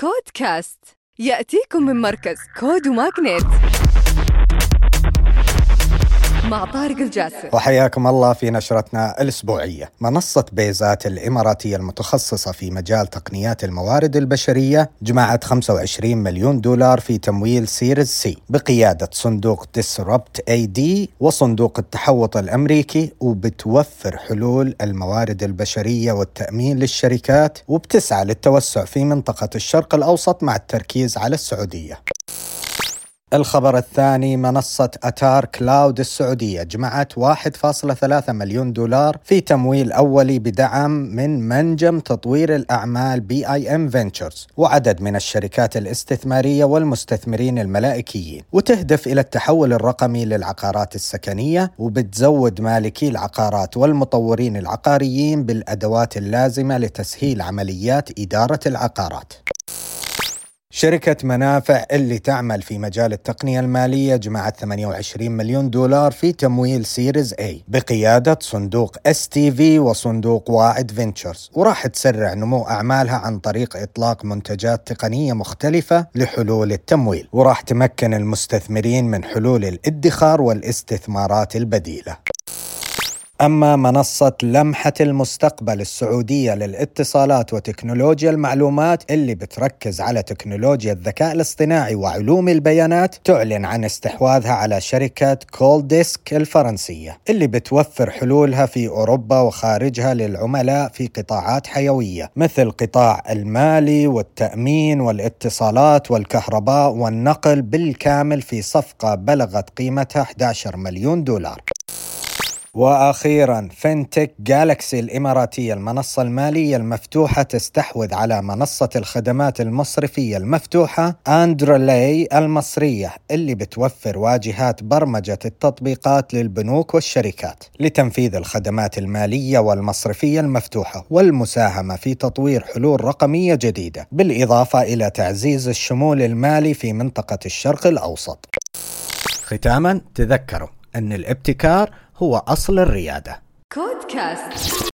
كودكاست. يأتيكم من مركز كود وماغنيت مع طارق الجاسر وحياكم الله في نشرتنا الأسبوعية. منصة بيزات الإماراتية المتخصصة في مجال تقنيات الموارد البشرية جمعت 25 مليون دولار في تمويل Series C بقيادة صندوق Disrupt AD وصندوق التحوط الأمريكي وبتوفر حلول الموارد البشرية والتأمين للشركات وبتسعى للتوسع في منطقة الشرق الأوسط مع التركيز على السعودية. الخبر الثاني منصة أتار كلاود السعودية جمعت 1.3 مليون دولار في تمويل أولي بدعم من منجم تطوير الأعمال BIM Ventures وعدد من الشركات الاستثمارية والمستثمرين الملائكيين وتهدف إلى التحول الرقمي للعقارات السكنية وبتزود مالكي العقارات والمطورين العقاريين بالأدوات اللازمة لتسهيل عمليات إدارة العقارات. شركة منافع اللي تعمل في مجال التقنية المالية جمعت 28 مليون دولار في تمويل Series A بقيادة صندوق STV وصندوق واعد Ventures وراح تسرع نمو أعمالها عن طريق إطلاق منتجات تقنية مختلفة لحلول التمويل وراح تمكن المستثمرين من حلول الادخار والاستثمارات البديلة. أما منصة لمحة المستقبل السعودية للاتصالات وتكنولوجيا المعلومات اللي بتركز على تكنولوجيا الذكاء الاصطناعي وعلوم البيانات تعلن عن استحواذها على شركة CallDesk الفرنسية اللي بتوفر حلولها في أوروبا وخارجها للعملاء في قطاعات حيوية مثل قطاع المالي والتأمين والاتصالات والكهرباء والنقل بالكامل في صفقة بلغت قيمتها 11 مليون دولار. وأخيرا فينتك جالكسي الإماراتية المنصة المالية المفتوحة تستحوذ على منصة الخدمات المصرفية المفتوحة اندرلي المصرية اللي بتوفر واجهات برمجة التطبيقات للبنوك والشركات لتنفيذ الخدمات المالية والمصرفية المفتوحة والمساهمة في تطوير حلول رقمية جديدة بالإضافة إلى تعزيز الشمول المالي في منطقة الشرق الأوسط. ختاما تذكروا أن الابتكار هو أصل الريادة. كودكاست.